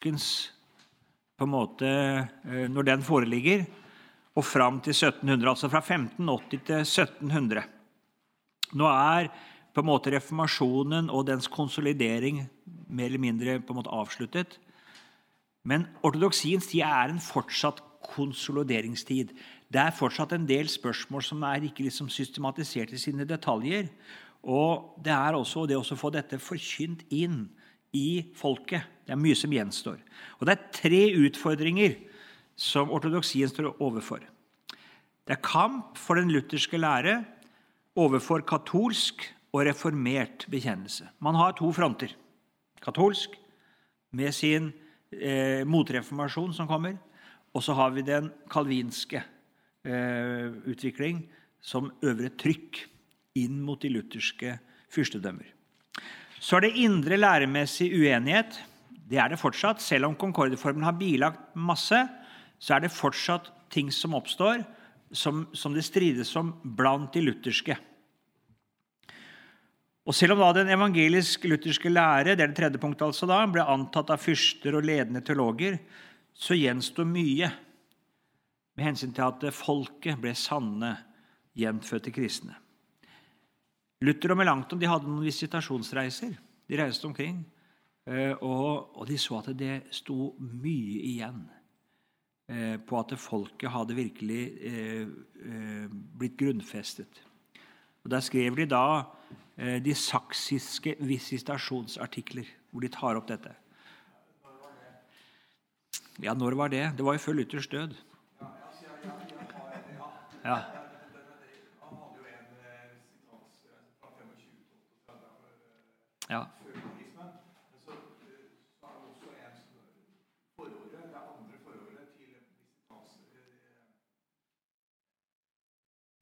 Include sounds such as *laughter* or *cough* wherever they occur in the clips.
på en måte, eh, Når den foreligger, og fram til 1700. Altså fra 1580 til 1700. Nå er på en måte reformasjonen og dens konsolidering mer eller mindre på en måte avsluttet. Men ortodoksiens tid er en fortsatt konsolideringstid. Det er fortsatt en del spørsmål som er ikke liksom systematisert i sine detaljer. Og det er også det å få dette forkynt inn i folket. Det er mye som gjenstår. Og det er tre utfordringer som ortodoksien står overfor. Det er kamp for den lutherske lære overfor katolsk og reformert bekjennelse. Man har to fronter. Katolsk med sin eh, motreformasjon som kommer. Og så har vi den kalvinske eh, utvikling som øver et trykk inn mot de lutherske fyrstedømmer. Så er det indre læremessig uenighet. Det er det fortsatt. Selv om Concorde-formelen har bilagt masse, så er det fortsatt ting som oppstår, som, som det strides om blant de lutherske. Og Selv om da den evangelisk-lutherske lære det er det tredje punktet altså da, ble antatt av fyrster og ledende teologer, så gjenstår mye med hensyn til at folket ble sanne, gjenfødte kristne. Luther og Melanchthon de hadde noen visitasjonsreiser. De reiste omkring. Eh, og, og de så at det sto mye igjen eh, på at folket hadde virkelig eh, blitt grunnfestet. Og Der skrev de da de saksiske visitasjonsartikler, hvor de tar opp dette. Ja, når var det? Det var jo før Luthers død. Ja. Ja.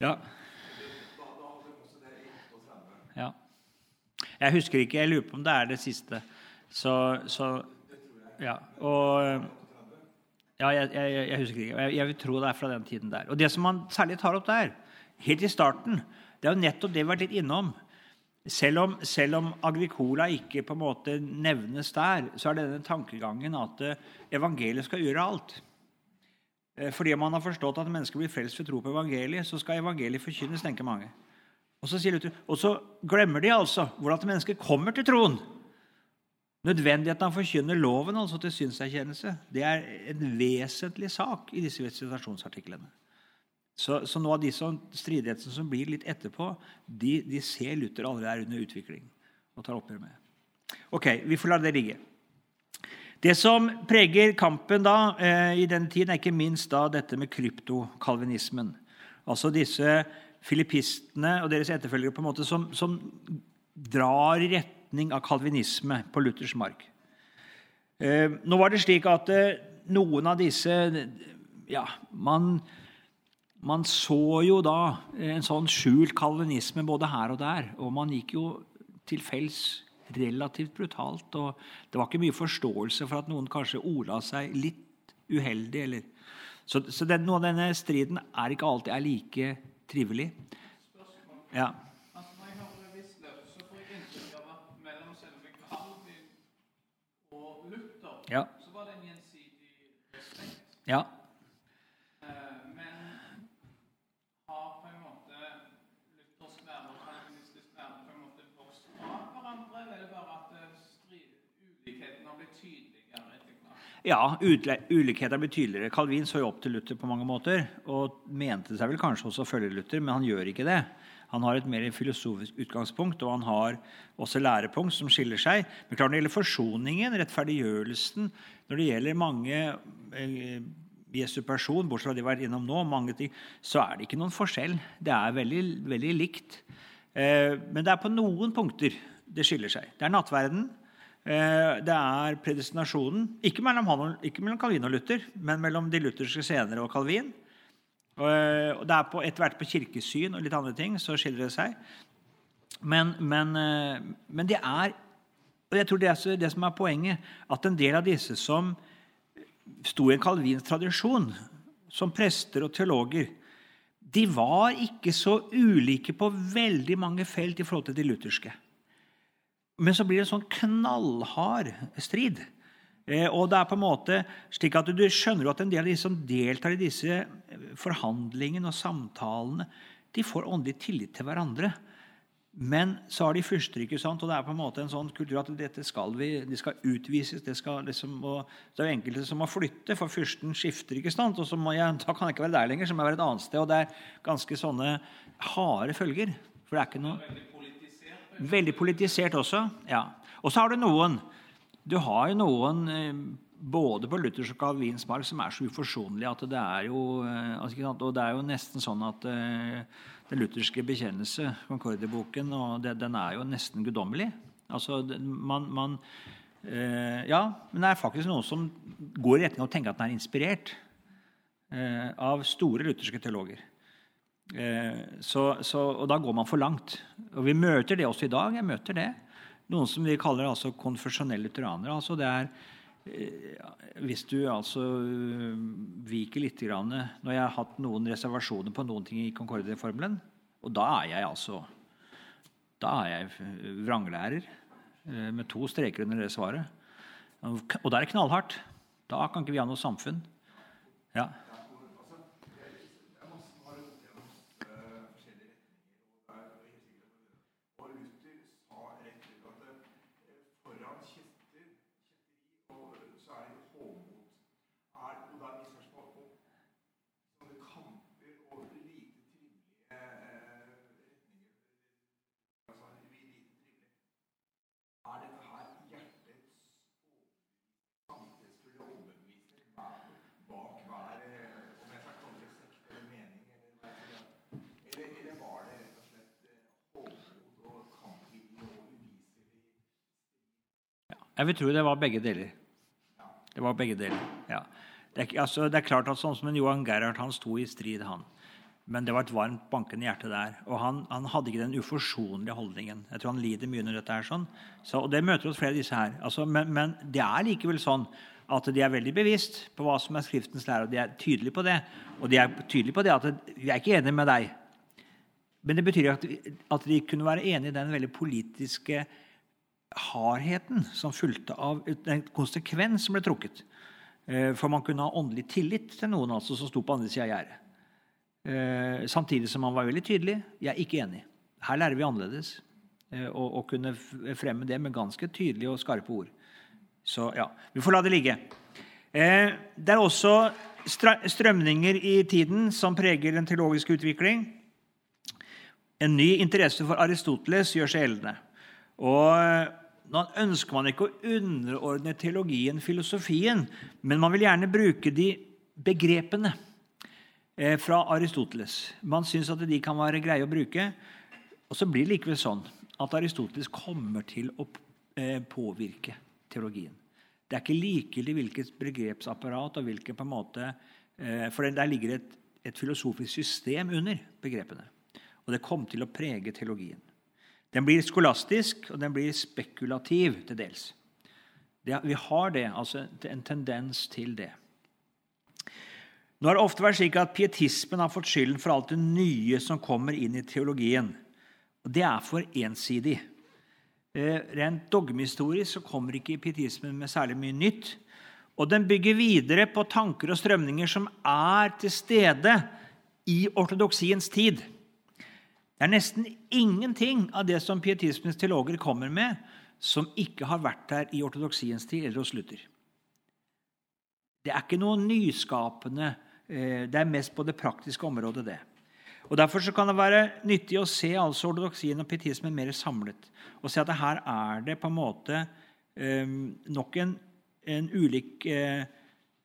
Ja. ja. Jeg husker ikke. Jeg lurer på om det er det siste. Så, så Ja. Og ja, jeg, jeg, jeg, husker ikke. Jeg, jeg, vil tro det er fra den tiden der. Og det som man særlig tar opp der, helt i starten, det er jo nettopp det vi har vært litt innom. Selv om, selv om, Agricola ikke på en måte nevnes der, så er det denne tankegangen at eh, evangeliet skal gjøre alt. Eh, fordi man har forstått at mennesker blir frelst ved tro på evangeliet, så skal evangeliet forkynnes, tenker mange. Og så, Luther, og så glemmer de altså hvordan mennesker kommer til troen. Nødvendigheten av å forkynne loven altså til synserkjennelse det er en vesentlig sak i disse visitasjonsartiklene. Så, så noe av de stridighetene som blir litt etterpå, de, de ser Luther allerede er under utvikling og tar oppgjør med. Ok, Vi får la det ligge. Det som preger kampen da, eh, i den tiden, er ikke minst da dette med kryptokalvinismen. Altså disse filippistene og deres etterfølgere på en måte som, som drar i retning av kalvinisme på Luthers mark. Eh, nå var det slik at eh, noen av disse ja, man man så jo da en sånn skjult kalvinisme både her og der. Og man gikk jo til fells relativt brutalt. Og det var ikke mye forståelse for at noen kanskje ola seg litt uheldig. Eller. Så, så den, noe av denne striden er ikke alltid er like trivelig. Ja. Ja. Ja. Ja, ulikheter blir tydeligere. Calvin så jo opp til Luther på mange måter og mente seg vel kanskje også å følge Luther, men han gjør ikke det. Han har et mer filosofisk utgangspunkt, og han har også lærepunkt som skiller seg. Men klart når det gjelder forsoningen, rettferdiggjørelsen, når det gjelder mange eh, Jesu person, bortsett fra de vært innom nå, mange ting, så er det ikke noen forskjell. Det er veldig, veldig likt. Eh, men det er på noen punkter det skiller seg. Det er nattverden. Eh, det er predestinasjonen. Ikke mellom, han, ikke mellom Calvin og Luther, men mellom de lutherske senere og Calvin. Eh, og det er på, Etter hvert på kirkesyn og litt andre ting så skiller det seg. Men, men, eh, men det er og jeg tror det er det som er poenget, at en del av disse som sto i en kalvinsk tradisjon, som prester og teologer, de var ikke så ulike på veldig mange felt i forhold til de lutherske. Men så blir det en sånn knallhard strid. Eh, og det er på en måte slik at Du skjønner at en del av de som deltar i disse forhandlingene og samtalene, de får åndelig tillit til hverandre. Men så har de fyrster, og det er på en måte en sånn kultur at dette skal vi, de skal utvises. Det, skal liksom, det er jo enkelte som må flytte, for fyrsten skifter. ikke sant? Og så må jeg, da kan jeg ikke være der lenger, så må jeg være et annet sted. Og det er ganske sånne harde følger. For det er ikke noe Veldig politisert, også. ja. Og så har du noen Du har jo noen eh, både på Luthers og Calvins mark som er så uforsonlige at det er jo eh, altså, Og det er jo nesten sånn at uh, den lutherske bekjennelse, Concordieboken, den er jo nesten guddommelig. Altså, man, man Ja, men det er faktisk noen som går i retning av å tenke at den er inspirert av store lutherske teologer. Så, så, og da går man for langt. Og vi møter det også i dag. jeg møter det. Noen som vi kaller altså konfesjonelle lutheranere. Altså det er hvis du altså viker litt grann, Når jeg har hatt noen reservasjoner på noen ting i Concorde-formelen, og da er jeg altså Da er jeg vranglærer øh, med to streker under det svaret. Og da er det knallhardt. Da kan ikke vi ha noe samfunn. Ja. Jeg vil tro det var begge deler. Det var begge deler, ja. Det er, altså, det er klart at sånn som en Johan Gerhard han sto i strid, han. Men det var et varmt, bankende hjerte der. Og han, han hadde ikke den uforsonlige holdningen. Jeg tror han lider mye under dette. her sånn. Så, og Det møter oss flere av disse her. Altså, men, men, det er likevel sånn at de er veldig bevisst på hva som er Skriftens lære, og de er tydelige på det. Og de er tydelige på det at vi er ikke enige med deg. Men det betyr at, at de kunne være enige i den veldig politiske hardheten som fulgte av en konsekvens som ble trukket. Eh, for man kunne ha åndelig tillit til noen altså, som sto på andre sida av gjerdet. Eh, samtidig som man var veldig tydelig. Jeg er ikke enig. Her lærer vi annerledes. Eh, og, og kunne fremme det med ganske tydelige og skarpe ord. Så ja, vi får la det ligge. Det er også strømninger i tiden som preger den teologiske utvikling. En ny interesse for Aristoteles gjør seg gjeldende. Og nå ønsker man ikke å underordne teologien filosofien, men man vil gjerne bruke de begrepene eh, fra Aristoteles. Man syns at de kan være greie å bruke. Og så blir det likevel sånn at Aristoteles kommer til å eh, påvirke teologien. Det er ikke likegyldig hvilket begrepsapparat og hvilken på en måte eh, For der ligger et, et filosofisk system under begrepene. Og det kom til å prege teologien. Den blir skolastisk, og den blir spekulativ til dels. Det, vi har det, altså en tendens til det. Nå har det ofte vært slik at Pietismen har fått skylden for alt det nye som kommer inn i teologien. Og Det er for ensidig. Eh, rent dogmehistorisk så kommer ikke pietismen med særlig mye nytt. Og den bygger videre på tanker og strømninger som er til stede i ortodoksiens tid. Det er nesten ingenting av det som pietismens teologer kommer med, som ikke har vært der i ortodoksiens tid eller hos Luther. Det er ikke noe nyskapende. Eh, det er mest på det praktiske området. det. Og Derfor kan det være nyttig å se altså ortodoksien og pietismen mer samlet. Og se at her er det på en måte um, nok en, en ulik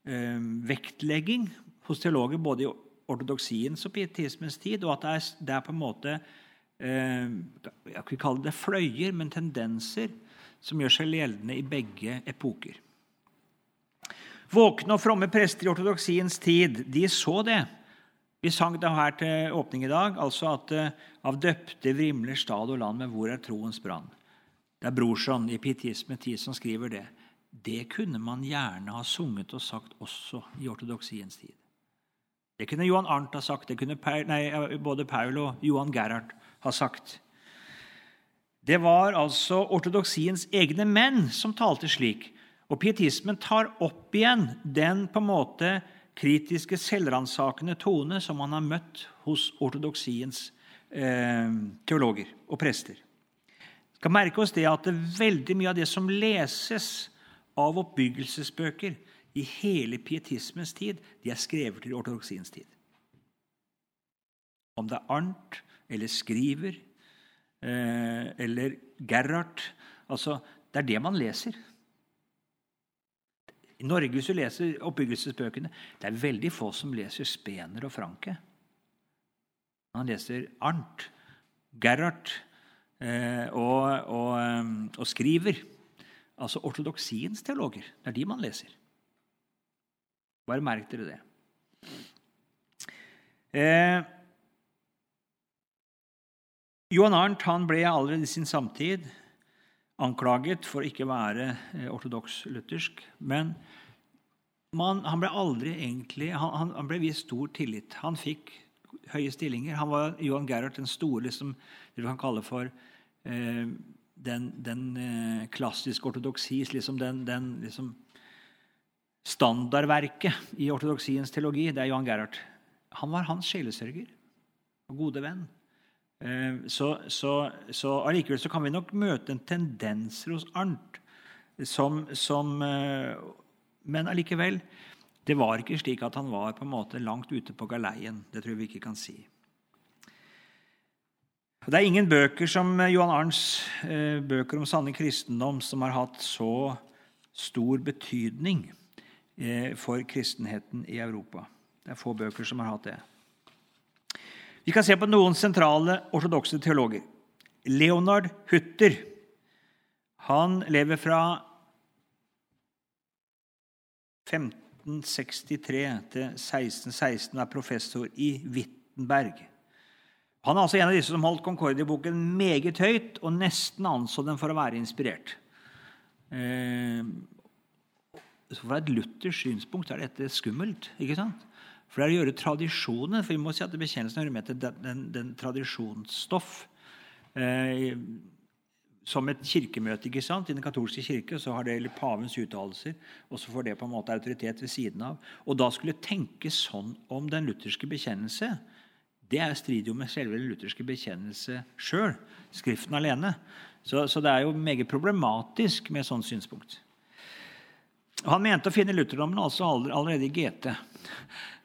um, vektlegging hos teologer både i ortodoksiens og pietismens tid, og at det er, det er på en måte eh, Jeg kan ikke kalle det fløyer, men tendenser som gjør seg gjeldende i begge epoker. Våkne og fromme prester i ortodoksiens tid de så det. Vi sang det her til åpning i dag, altså at uh, av døpte vrimler stad og land, men hvor er troens brann? Det er Brorson i Pietisme 10 som skriver det. Det kunne man gjerne ha sunget og sagt også i ortodoksiens tid. Det kunne Johan Arnt ha sagt, det kunne Paul, nei, både Paul og Johan Gerhard ha sagt. Det var altså ortodoksiens egne menn som talte slik. Og pietismen tar opp igjen den på en måte kritiske, selvransakende tone som man har møtt hos ortodoksiens eh, teologer og prester. Vi skal merke oss det at det veldig mye av det som leses av oppbyggelsesbøker i hele pietismens tid, de er skrevet til ortodoksiens tid. Om det er Arnt eller Skriver eh, eller Gerhard altså, Det er det man leser. I Norge, hvis du leser oppbyggelsesbøkene, det er veldig få som leser Spener og Franke. Han leser Arnt, Gerhard eh, og, og, eh, og, skriver. Altså ortodoksiens teologer. Det er de man leser. Bare merk dere det. Eh, Johan Arnt han ble allerede i sin samtid anklaget for ikke å være eh, ortodoks-luthersk. Men man, han ble aldri egentlig han, han, ble vist stor tillit. Han fikk høye stillinger. Han var Johan Gerhard den store, liksom, det vi kan kalle for eh, den, den eh, klassiske ortodoksis, liksom den, den liksom, standardverket i ortodoksiens teologi. Det er Johan Gerhard. Han var hans sjelesørger og gode venn. Eh, så, så, så allikevel så kan vi nok møte en tendens hos Arnt som, som eh, Men allikevel det var ikke slik at han var på en måte langt ute på galeien. Det tror vi ikke kan si. Det er ingen bøker som Johan Arns eh, bøker om sanne kristendom som har hatt så stor betydning for kristenheten i Europa. Det er få bøker som har hatt det. Vi kan se på noen sentrale ortodokse teologer. Leonard Hutter han lever fra 1563 til 1616 og er professor i Wittenberg. Han er altså en av disse som holdt Concordia-boken meget høyt og nesten anså den for å være inspirert. Eh, fra et luthersk synspunkt er dette skummelt. ikke sant? For det er å gjøre tradisjonen For vi må si at bekjennelsen hører med til den, den, den tradisjonsstoff. Eh, som et kirkemøte ikke sant? i den katolske kirke så har det pavens uttalelser, og så får det på en måte autoritet ved siden av. Og da skulle tenke sånn om den lutherske bekjennelse, det er strid jo med selve den lutherske bekjennelse sjøl, Skriften alene. Så, så, det er jo meget problematisk med et sånt synspunkt. Han mente å finne lutherdommen altså allerede i GT.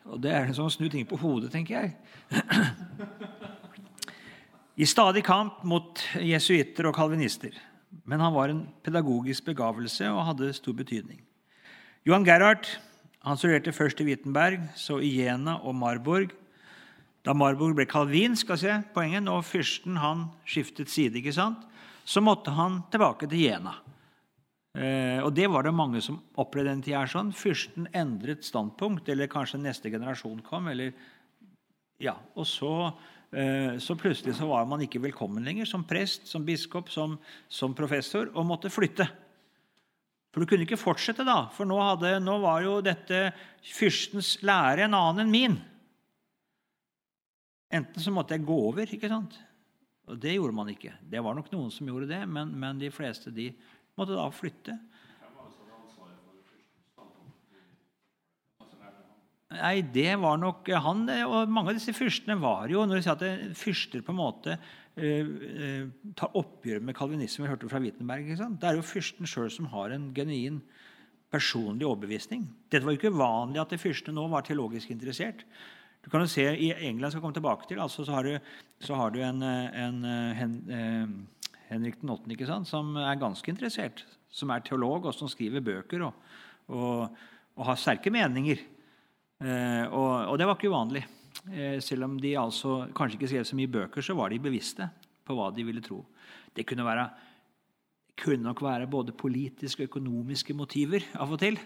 Og det er en sånn snu ting på hodet, tenker jeg. I stadig kamp mot jesuitter og kalvinister. Men han var en pedagogisk begavelse og hadde stor betydning. Johan Gerhard han studerte først i Wittenberg, så i Jena og Marburg. Da Marburg ble kalvinsk, se, poenget, og fyrsten han skiftet side, ikke sant? så måtte han tilbake til Jena. Eh, og det var det mange som opplevde den tida. sånn. Fyrsten endret standpunkt, eller kanskje neste generasjon kom. eller ja, Og så, eh, så plutselig så var man ikke velkommen lenger som prest, som biskop, som, som professor, og måtte flytte. For du kunne ikke fortsette, da, for nå, hadde, nå var jo dette fyrstens lære en annen enn min. Enten så måtte jeg gå over, ikke sant? Og det gjorde man ikke. Det var nok noen som gjorde det, men, men de fleste de måtte da flytte. Nei, det var nok han og Mange av disse fyrstene var jo Når de sier at fyrster på en måte uh, tar oppgjør med kalvinisme, vi hørte fra Wittenberg, det er jo fyrsten sjøl som har en genuin personlig overbevisning. Dette var jo ikke uvanlig at fyrstene nå var teologisk interessert. Du kan jo se I England skal komme tilbake til, altså, så, har du, så har du en, en, en, en Henrik den 8., ikke sant, som er ganske interessert. Som er teolog, og som skriver bøker og, og, og har sterke meninger. Eh, og, og, det var ikke uvanlig. Eh, selv om de altså kanskje ikke skrev så mye bøker, så var de bevisste på hva de ville tro. Det kunne være kunne nok være både politiske og økonomiske motiver av og til.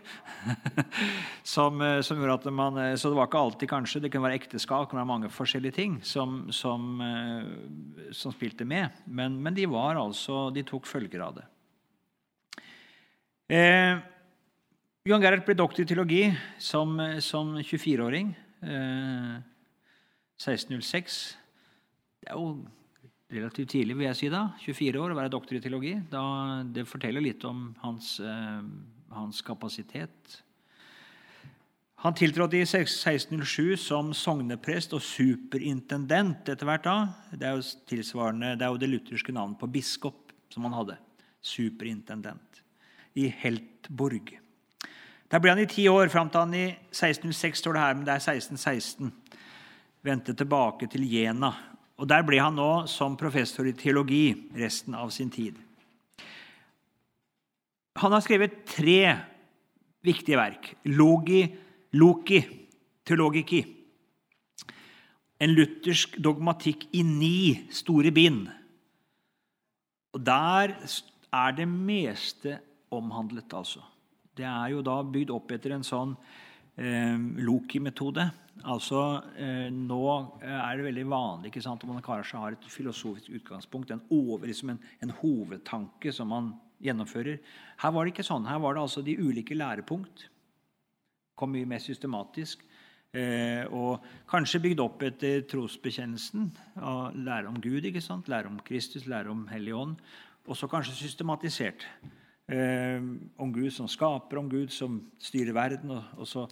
*laughs* som, eh, som, gjorde at man, eh, Så det var ikke alltid kanskje, det kunne være ekteskap, det kunne være mange forskjellige ting som, som, eh, som spilte med. Men, men, de var altså, de tok følger av det. Eh, Johan Gerhard ble doktor i teologi som, som 24-åring. Eh, 1606. Det er jo relativt tidlig, vil jeg si da, 24 år, å være doktor i teologi. Da, det forteller litt om hans, eh, hans kapasitet. Han tiltrådte i 1607 som sogneprest og superintendent etter hvert. da. Det er jo tilsvarende, det er jo det lutherske navnet på biskop som han hadde. Superintendent. I Heltborg. Der ble han i ti år, fram til han i 1606 står det her, men det er 1616. Vendte tilbake til Jena. Og Der ble han nå som professor i teologi resten av sin tid. Han har skrevet tre viktige verk. Logi, Loki, Teologiki. En luthersk dogmatikk i ni store bind. Og Der er det meste omhandlet, altså. Det er jo da bygd opp etter en sånn Loki-metode. Altså, eh, Nå er det veldig vanlig ikke sant, om man kanskje har et filosofisk utgangspunkt, en, over, liksom en, en hovedtanke som man gjennomfører. Her var det ikke sånn. Her var det altså de ulike lærepunkt. Kom mye mer systematisk. Eh, og kanskje bygd opp etter trosbekjennelsen. Lære om Gud, ikke sant? lære om Kristus, lære om Hellig Ånd. Og så kanskje systematisert. Eh, om Gud som skaper, om Gud som styrer verden. Og, og så,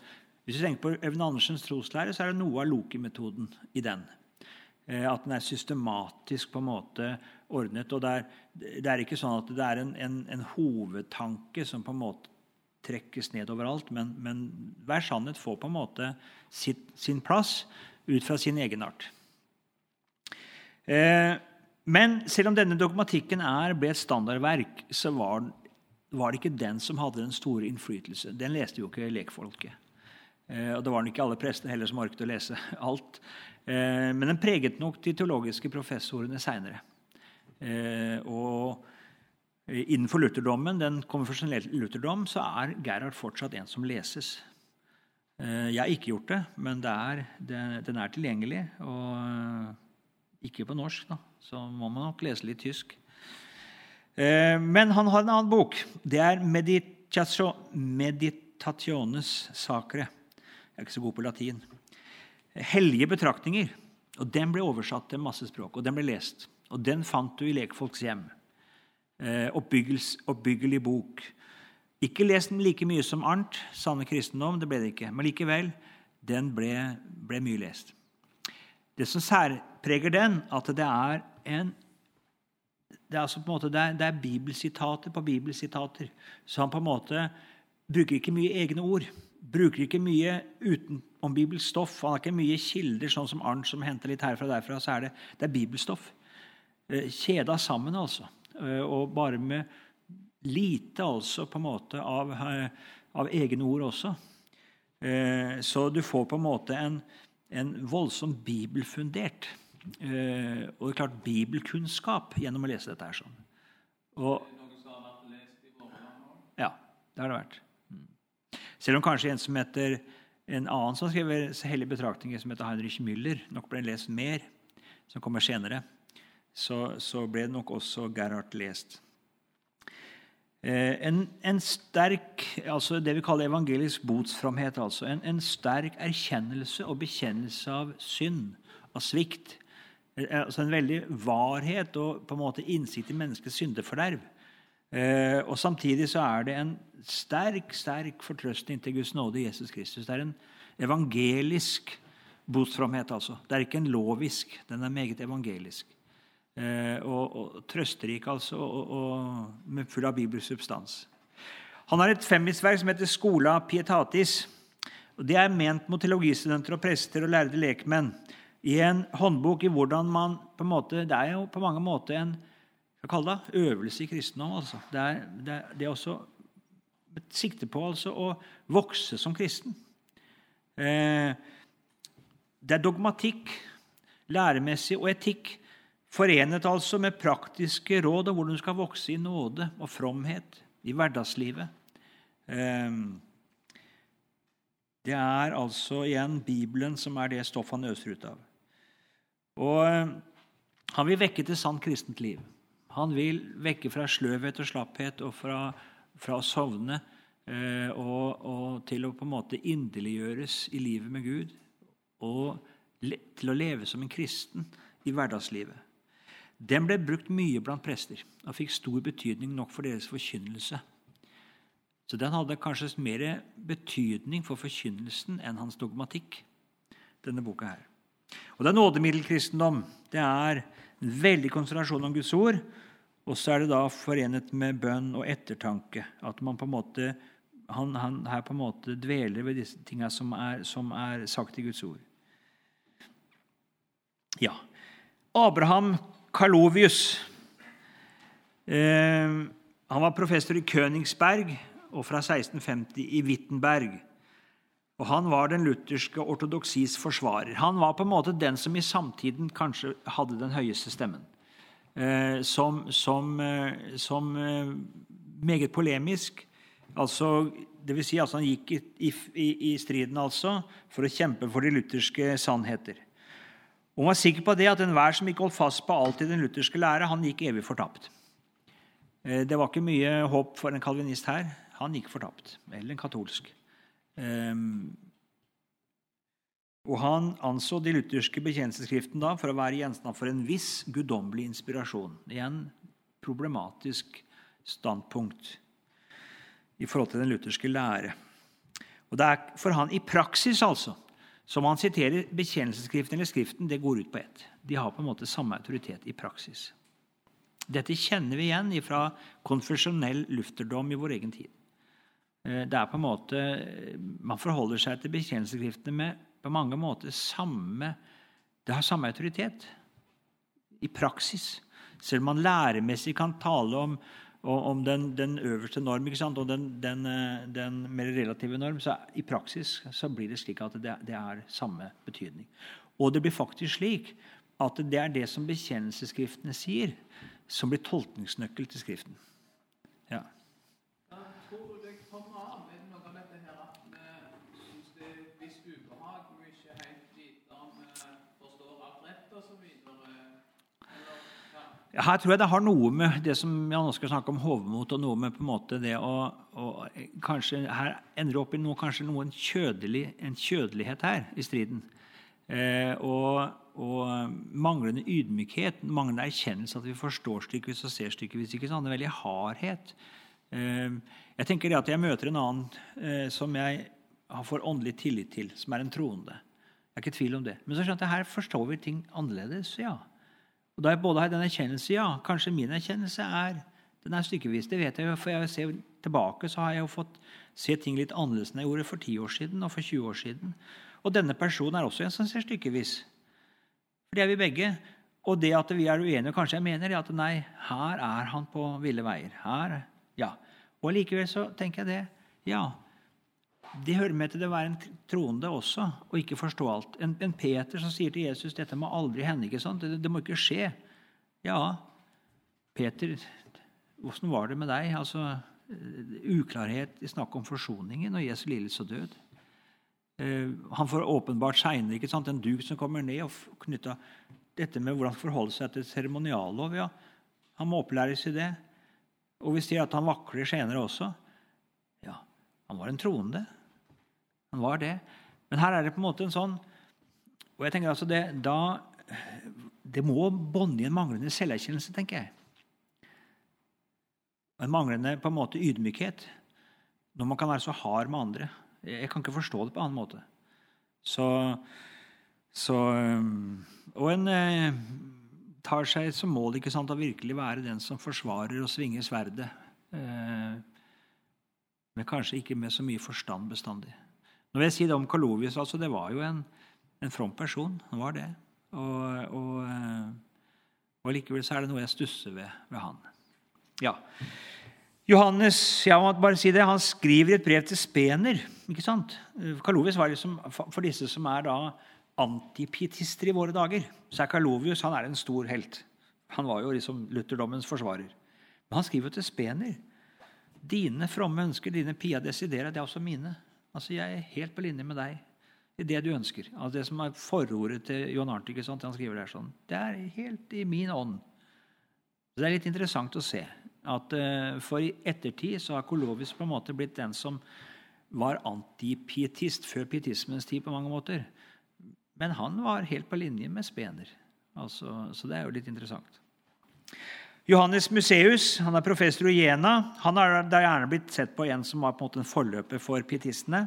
hvis du tenker på Øyvind Andersens troslære, så er det noe av Loki-metoden i den. Eh, at den er systematisk på en måte ordnet. og Det er, det er ikke sånn at det er en, en, en, hovedtanke som på en måte trekkes ned overalt, men, men hver sannhet får på en måte sitt, sin plass ut fra sin egenart. Eh, men selv om denne dogmatikken er, ble et standardverk, så var, var, det ikke den som hadde den store innflytelse. Den leste jo ikke lekfolket. Eh, og det var ikke alle prestene heller som orket å lese *laughs* alt. Eh, men den preget nok de teologiske professorene seinere. Eh, og innenfor lutherdommen, den konfesjonelle lutherdom, så er Gerhard fortsatt en som leses. Jeg har ikke gjort det, men det er, den er tilgjengelig. Og ikke på norsk, da. Så må man nok lese litt tysk. Eh, men han har en annen bok. Det er Meditationes Sacre. Jeg er ikke så god på latin. Hellige betraktninger. Og Den ble oversatt til masse språk, og den ble lest. Og den fant du i lekfolks hjem. Eh, oppbyggelig bok. Ikke lest den like mye som Arnt, sanne kristendom, det ble det ikke. Men likevel, den ble, ble mye lest. Det som særpreger den, at det er en det er, altså på en måte, det er, det er bibelsitater på bibelsitater. Så han på en måte bruker ikke mye egne ord. Bruker ikke mye utenom bibelstoff. Han har ikke mye kilder, sånn som Arnt, som henter litt herfra og derfra. så er det, det er bibelstoff. Eh, kjeda sammen, altså. Eh, og bare med lite altså på en måte av, eh, av egne ord også. Så du får på en måte en, en voldsomt bibelfundert og det er klart bibelkunnskap gjennom å lese dette. her sånn. Og, ja, det har det vært. Mm. Selv om kanskje en som heter en annen som skriver hellige betraktninger, som heter Heinrich Müller, nok ble lest mer, som kommer senere så, så ble nok også Gerhard lest. Eh, en, en, sterk, altså det vi kaller evangelisk botsframhet, altså en, en, sterk erkjennelse og bekjennelse av synd, av svikt. Eh, altså En veldig varhet og på en måte innsikt i menneskets syndeforderv. Eh, og Samtidig så er det en sterk sterk fortrøstning til Guds nåde i Jesus Kristus. Det er en evangelisk botsframhet. altså. Det er ikke en lovisk, den er meget evangelisk. Eh, og, og trøsterik, altså, og, og, med full av bibelsubstans. Han har et femmisverk som heter Skola pietatis. og Det er ment mot teologistudenter og prester og lærde lekmenn. I en håndbok i hvordan man på en måte, Det er jo på mange måter en det, øvelse i kristendom. Altså. Det er, det det er også et sikte på altså, å vokse som kristen. Eh, det er dogmatikk, læremessig og etikk Forenet altså med praktiske råd om hvordan du skal vokse i nåde og fromhet i hverdagslivet. Eh, det er altså igjen Bibelen som er det stoffet han øser ut av. Og eh, Han vil vekke til sant kristent liv. Han vil vekke fra sløvhet og slapphet og fra, fra å sovne eh, og, og, til å på en måte inderliggjøres i livet med Gud. Og til å leve som en kristen i hverdagslivet. Den ble brukt mye blant prester og fikk stor betydning nok for deres forkynnelse. Så den hadde kanskje mer betydning for forkynnelsen enn hans dogmatikk, denne boka her. Og det er nådemiddelkristendom. Det er en veldig konsentrasjon om Guds ord. Og så er det da forenet med bønn og ettertanke. At man på en måte, han, han her på en måte dveler ved disse tingene som som er sagt i Guds ord. Ja. Abraham Kalovius. Eh, han var professor i Königsberg og fra 1650 i Wittenberg. Og Han var den lutherske ortodoksis forsvarer. Han var på en måte den som i samtiden kanskje hadde den høyeste stemmen. Eh, som, som, eh, som eh, meget polemisk. Altså, det vil si, altså han gikk i, i, i, striden altså for å kjempe for de lutherske sannheter. Og han var sikker på det at enhver som ikke holdt fast på alt i den lutherske lære, han gikk evig fortapt. Det var ikke mye håp for en kalvinist her. Han gikk fortapt. Eller en katolsk. Um, og Han anså de lutherske bekjennelsesskriftene da for å være gjenstand for en viss guddommelig inspirasjon. Igjen problematisk standpunkt i forhold til den lutherske lære. Og Det er for han i praksis, altså, som han siterer bekjennelsesskriften eller Skriften, det går ut på ett. De har på en måte samme autoritet i praksis. Dette kjenner vi igjen fra konfesjonell lufterdom i vår egen tid. Eh, det er på en måte, Man forholder seg til bekjennelsesskriftene med på mange måter samme Det har samme autoritet i praksis. Selv om man læremessig kan tale om, om den, den, øverste norm og den, den, eh, den, mer relative norm, så i praksis så blir det slik at det, det er samme betydning. Og det blir faktisk slik at det er det som bekjennelsesskriftene sier, som blir tolkningsnøkkel til Skriften. Ja. Her tror jeg det har noe med det som jeg nå skal snakke om hovmot, og noe med på en måte det å, å kanskje Her ender det opp i noe, kanskje noen kjødelig, en kjødelighet her i striden. Eh, og, og, manglende ydmykhet, manglende erkjennelse at vi forstår stykkevis og ser stykkevis. ikke sant? En veldig hardhet. Eh, jeg tenker det at jeg møter en annen eh, som jeg får åndelig tillit til, som er en troende. Jeg er ikke i tvil om det. Men så skjønner jeg, her forstår vi ting annerledes. ja. Og Da jeg både har den erkjennelse, ja, kanskje min erkjennelse er den er stykkevis. Det vet jeg jo, for jeg ser tilbake så har jeg jo fått se ting litt annerledes enn jeg gjorde for 10 år siden og for 20 år siden. Og denne personen er også en som ser stykkevis. For det er vi begge. Og det at vi er uenige, kanskje jeg mener, er at nei, her er han på ville veier. Her, ja. Og likevel så tenker jeg det. Ja, det hører med til det å være en troende også, og ikke forstå alt. En, en Peter som sier til Jesus dette må aldri hende. ikke sant? Det, det må ikke skje. Ja, Peter, åssen var det med deg? Altså, Uklarhet i snakk om forsoningen og Jesu lidelse og død. Uh, han får åpenbart seinere en duk som kommer ned og knytta dette med hvordan forholde seg til seremoniallov. Ja, han må opplæres i det. Og vi ser at han vakler senere også. Ja, han var en troende. Han var det. Men her er det på en måte en sånn Og jeg tenker altså det, da, det må bånde i en manglende selverkjennelse, tenker jeg. En manglende på en måte ydmykhet når man kan være så hard med andre. Jeg kan ikke forstå det på en annen måte. Så, så Og en eh, tar seg som mål ikke sant, å virkelig være den som forsvarer og svinger sverdet. Eh, men kanskje ikke med så mye forstand bestandig. Når jeg sier det om Kalovius, altså, det var jo en, en from person. Han var det. Og, og, eh, og, likevel så er det noe jeg stusser ved, ved han. Ja. Johannes jeg må bare si det, han skriver et brev til spener. ikke sant? Kalovius var liksom, For disse som er da antipietister i våre dager, så er Kalovius han er en stor helt. Han var jo liksom lutherdommens forsvarer. Men han skriver jo til spener. Dine fromme ønsker, dine pia desidera, det er også mine. Altså, Jeg er helt på linje med deg i det du ønsker. Altså, det som er forordet til John Arnt. ikke sant? Han skriver der sånn. Det er helt i min ånd. Så Det er litt interessant å se at uh, for i ettertid så har Kolovis på en måte blitt den som var antipietist før pietismens tid på mange måter. Men han var helt på linje med Spener. Altså, så det er jo litt interessant. Johannes Museus han er professor i Jena. Han har da gjerne blitt sett på en som var på en måte en forløper for pietistene.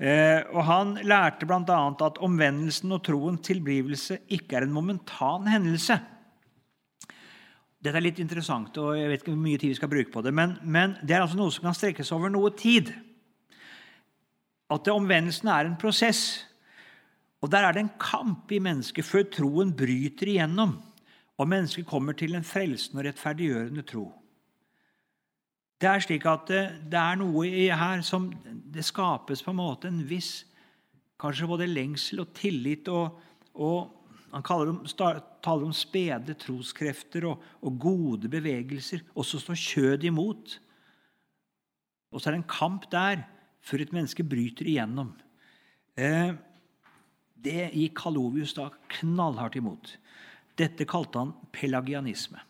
Eh, og Han lærte bl.a. at omvendelsen og troens tilblivelse ikke er en momentan hendelse. Dette er litt interessant, og jeg vet ikke hvor mye tid vi skal bruke på det, men, men det er altså noe som kan strekkes over noe tid. At omvendelsen er en prosess. Og Der er det en kamp i mennesket før troen bryter igjennom, og mennesket kommer til en frelsende og rettferdiggjørende tro. Det er slik at det, det er noe her som Det skapes på en måte en viss kanskje både lengsel og tillit og, og han om, taler om spede troskrefter og, og, gode bevegelser. Og så står kjødet imot. Og så er det en kamp der før et menneske bryter igjennom. Eh, det gikk Kalovius da knallhardt imot. Dette kalte han pelagianisme.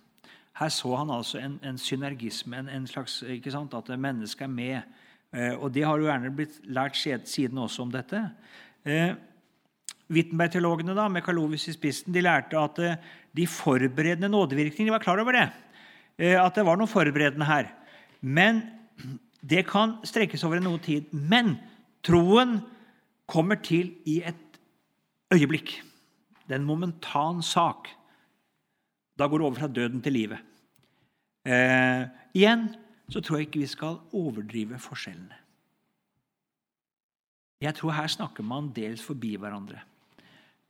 Her så han altså en, en synergisme, en, en, slags sant, At mennesket er med. Eh, og det har jo gjerne blitt lært siden også om dette. Eh, Wittenberg-teologene da, med Karlovis i spissen de lærte at eh, de forberedende nådevirkningene de var klar over det. Eh, at det var noe forberedende her. Men det kan strekkes over noe tid. Men troen kommer til i et øyeblikk. Det er en momentan sak. Da går det over fra døden til livet. Eh, igjen så tror jeg ikke vi skal overdrive forskjellene. Jeg tror her snakker man dels forbi hverandre.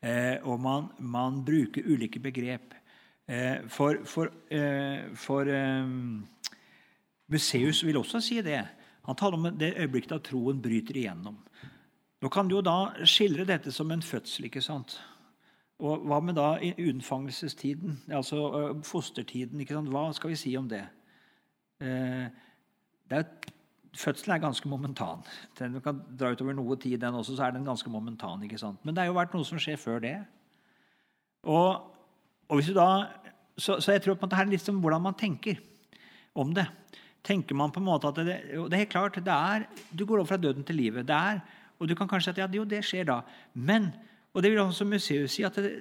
Eh, og man, man, bruker ulike begrep. Eh, for, for, eh, for Museus vil også si det. Han taler om det øyeblikket da troen bryter igjennom. Nå kan du jo da skildre dette som en fødsel. ikke sant? Og Hva med da unnfangelsestiden, altså fostertiden? ikke sant? Hva skal vi si om det? Det er fødselen er ganske momentan. Den kan dra utover noe tid, den også, så er den ganske momentan. ikke sant? Men det har jo vært noe som skjer før det. Og, og da, så, så jeg tror på at det er litt som hvordan man tenker om det. Tenker man på en måte at det, det er helt klart, det er, Du går over fra døden til livet. det er, Og du kan kanskje si at ja, jo, det skjer da. Men, og det vil også museet si, at det,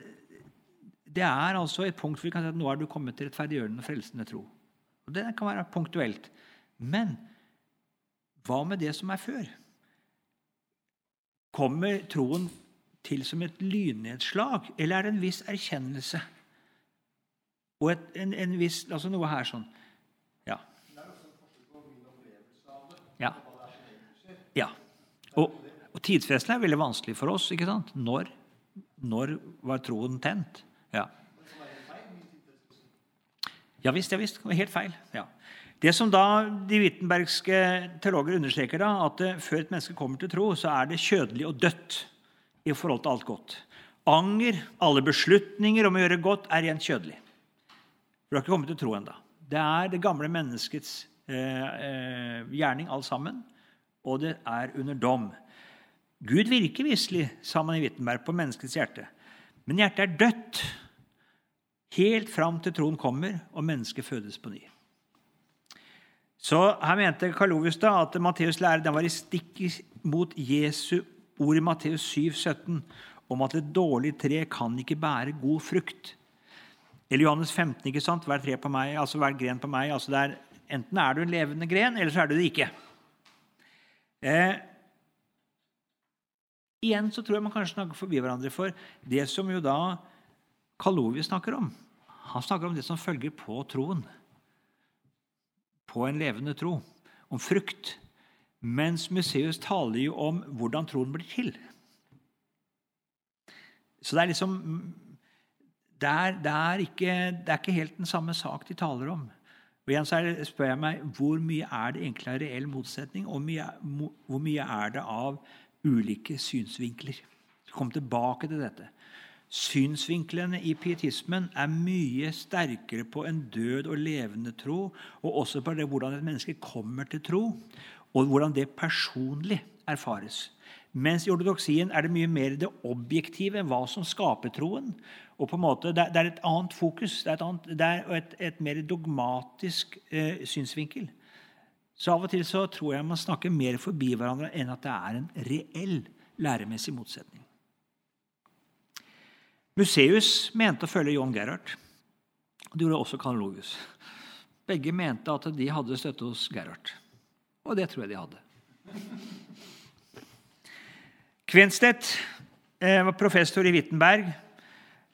det er altså et punkt hvor vi kan si at nå er du kommet til rettferdiggjørende og frelsende tro. Og Det kan være punktuelt. Men hva med det som er før? Kommer troen til som et lynnedslag, eller er det en viss erkjennelse? Og et, en, en viss, altså noe her sånn Ja. Ja. ja. Og, og tidsfesten er veldig vanskelig for oss. ikke sant? Når, når var troen tent? Ja. Ja visst, ja visst. Helt feil. Ja. Det som da de wittenbergske teologer understreker, da, at før et menneske kommer til tro, så er det kjødelig og dødt i forhold til alt godt. Anger, alle beslutninger om å gjøre godt, er rent kjødelig. Du har ikke kommet til tro ennå. Det er det gamle menneskets eh, eh, gjerning, alt sammen, og det er under dom. Gud virker visselig, sa man i Wittenberg, på menneskets hjerte. Men hjertet er dødt helt fram til troen kommer og mennesket fødes på ny. Så Her mente Kalovius da at Matteus' lære den var i stikk mot Jesu ord i Matteus 7, 17, om at et dårlig tre kan ikke bære god frukt. Eller Johannes 15, ikke sant? Hver, tre på meg, altså hver gren på meg. altså er, Enten er du en levende gren, eller så er du det ikke. Eh, igjen så tror jeg man kanskje snakker forbi hverandre. For det som jo da Kalovi snakker om, han snakker om det som følger på troen på en levende tro, om frukt. Mens Museus taler jo om hvordan troen blir til. Så det er liksom det er, det, er ikke, det er, ikke, helt den samme sak de taler om. Og igjen så det, spør jeg meg hvor mye er det egentlig av reell motsetning, og mye, hvor mye er det av ulike synsvinkler? Kom tilbake til dette. Synsvinklene i pietismen er mye sterkere på en død og levende tro, og også på det, hvordan et menneske kommer til tro, og hvordan det personlig erfares. Mens i ortodoksien er det mye mer det objektive, hva som skaper troen. og på en måte, Det, er et annet fokus. Det er et, annet, det er et, et mer dogmatisk eh, synsvinkel. Så av og til så tror jeg man snakker mer forbi hverandre enn at det er en reell læremessig motsetning. Museus mente å følge John Gerhard. Det gjorde også Kanologus. Begge mente at de hadde støtte hos Gerhard. Og det tror jeg de hadde. Kvenstedt eh, var professor i Wittenberg.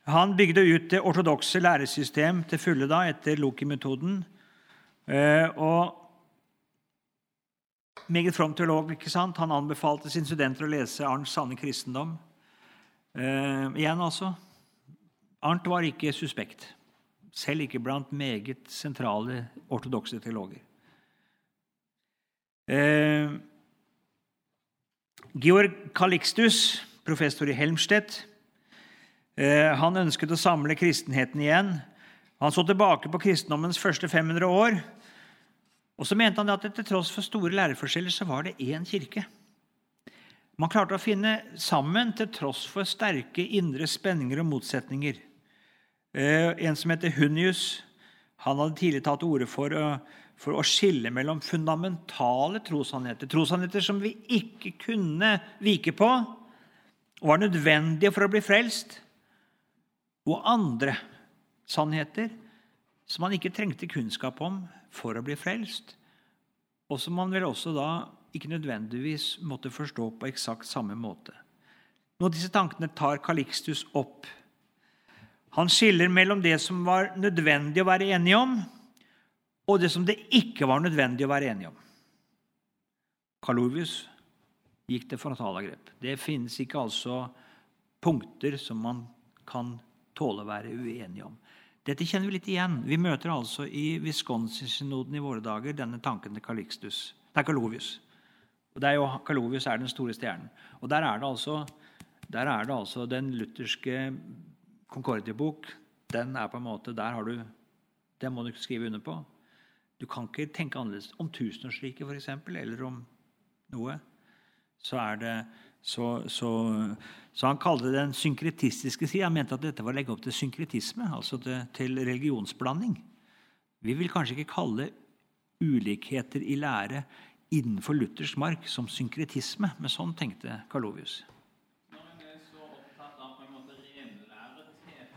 Han bygde ut det ortodokse læresystem til fulle da, etter Loki-metoden. Eh, og meget from teolog. ikke sant? Han anbefalte sine studenter å lese Arnts sanne kristendom. Eh, igjen, altså. Arnt var ikke suspekt, selv ikke blant meget sentrale ortodokse teologer. Eh, Georg Calixtus, professor i Helmstedt, eh, han ønsket å samle kristenheten igjen. Han så tilbake på kristendommens første 500 år og så mente han at til tross for store læreforskjeller så var det én kirke. Man klarte å finne sammen til tross for sterke indre spenninger og motsetninger. Eh, en som heter Hunnius, han hadde tidlig tatt til orde for, for, å skille mellom fundamentale trossannheter, trossannheter som vi ikke kunne vike på, og var nødvendige for å bli frelst, og andre sannheter som man ikke trengte kunnskap om for å bli frelst, og som man vel også da ikke nødvendigvis måtte forstå på eksakt samme måte. Noen av disse tankene tar Kalikstus opp. Han skiller mellom det som var nødvendig å være enig om, og det som det ikke var nødvendig å være enig om. Kalovius gikk til frontalangrep. Det finnes ikke altså punkter som man kan tåle å være uenig om. Dette kjenner vi litt igjen. Vi møter altså i Wisconsin-synoden i våre dager denne tanken til Calixtus. Det er Calovius. Og det er jo, Calovius er den store stjernen. Og Der er det altså, er det altså den lutherske Concordia-bok. Den er på en måte, der har du, Den må du ikke skrive under på. Du kan ikke tenke annerledes om tusenårsriket, f.eks., eller om noe. Så er det så, så, så, han kalte det den synkretistiske sida. Han mente at dette var å legge opp til synkretisme, altså til, til religionsblanding. Vi vil kanskje ikke kalle ulikheter i lære innenfor luthersk mark som synkretisme, men sånn tenkte Karlovius. Når en er så opptatt av på en måte renlærethet,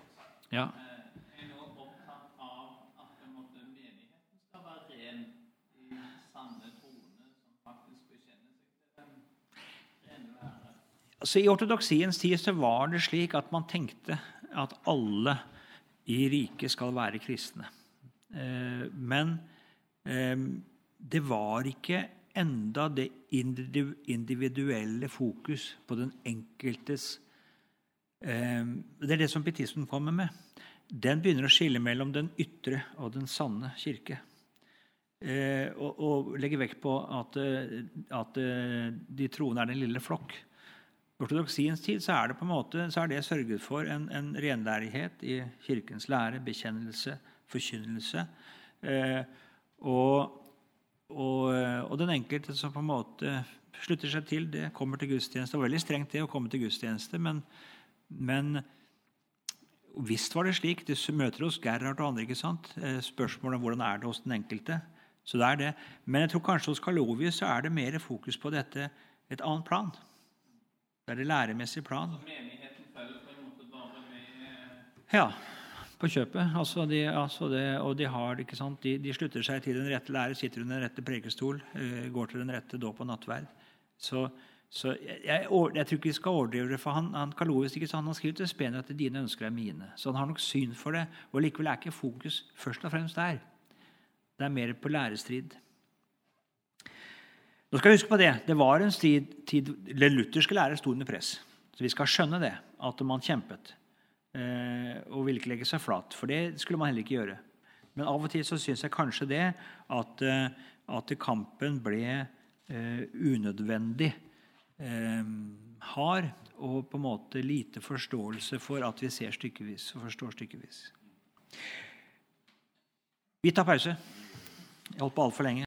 ja. er en også opptatt av at på en måte, menigheten skal være ren i sanne troende som faktisk bekjenner seg til den rene lære? Altså, I ortodoksiens tid så var det slik at man tenkte at alle i riket skal være kristne. Eh, men eh, det var ikke enda det individuelle fokus på den enkeltes eh, Det er det som pietismen kommer med. Den begynner å skille mellom den ytre og den sanne kirke. Og, og legger vekt på at de troende er den lille flokk. Ortodoksiens tid så er det på en måte, så er det sørget for en, en renlærighet i kirkens lære, bekjennelse, forkynnelse. Eh, og, og, og, den enkelte som på en måte slutter seg til det, kommer til gudstjeneste. Det var veldig strengt det å komme til gudstjeneste, men, men visst var det slik. Det møter hos Gerhard og andre. ikke sant? Eh, spørsmålet om hvordan er det hos den enkelte. Så det er det. Men jeg tror kanskje hos Kalovius så er det mer fokus på dette et annet plan. Det er det læremessige plan. Med Ja på kjøpet. Altså de, altså det, og de, har, de, de, slutter seg til den rette lære, sitter under den rette prekestol, uh, går til den rette dåp og nattverd. Så, så jeg, jeg, jeg, tror ikke vi skal overdrive det. for Han, han Kalovis, ikke sant? han skrevet til Spenia at dine ønsker er mine. Så han har nok syn for det. Og likevel er ikke fokus først og fremst der. Det er mer på lærestrid. Nå skal vi huske på det. Det var en tid, tid, Lutherske lærer sto under press. Så vi skal skjønne det, at man kjempet. Eh, og ville ikke legge seg flat. For det skulle man heller ikke gjøre. Men av og til så syns jeg kanskje det at, eh, at kampen ble eh, unødvendig hard. Og på en måte lite forståelse for at vi ser stykkevis og forstår stykkevis. Vi tar pause. Jeg holdt på altfor lenge.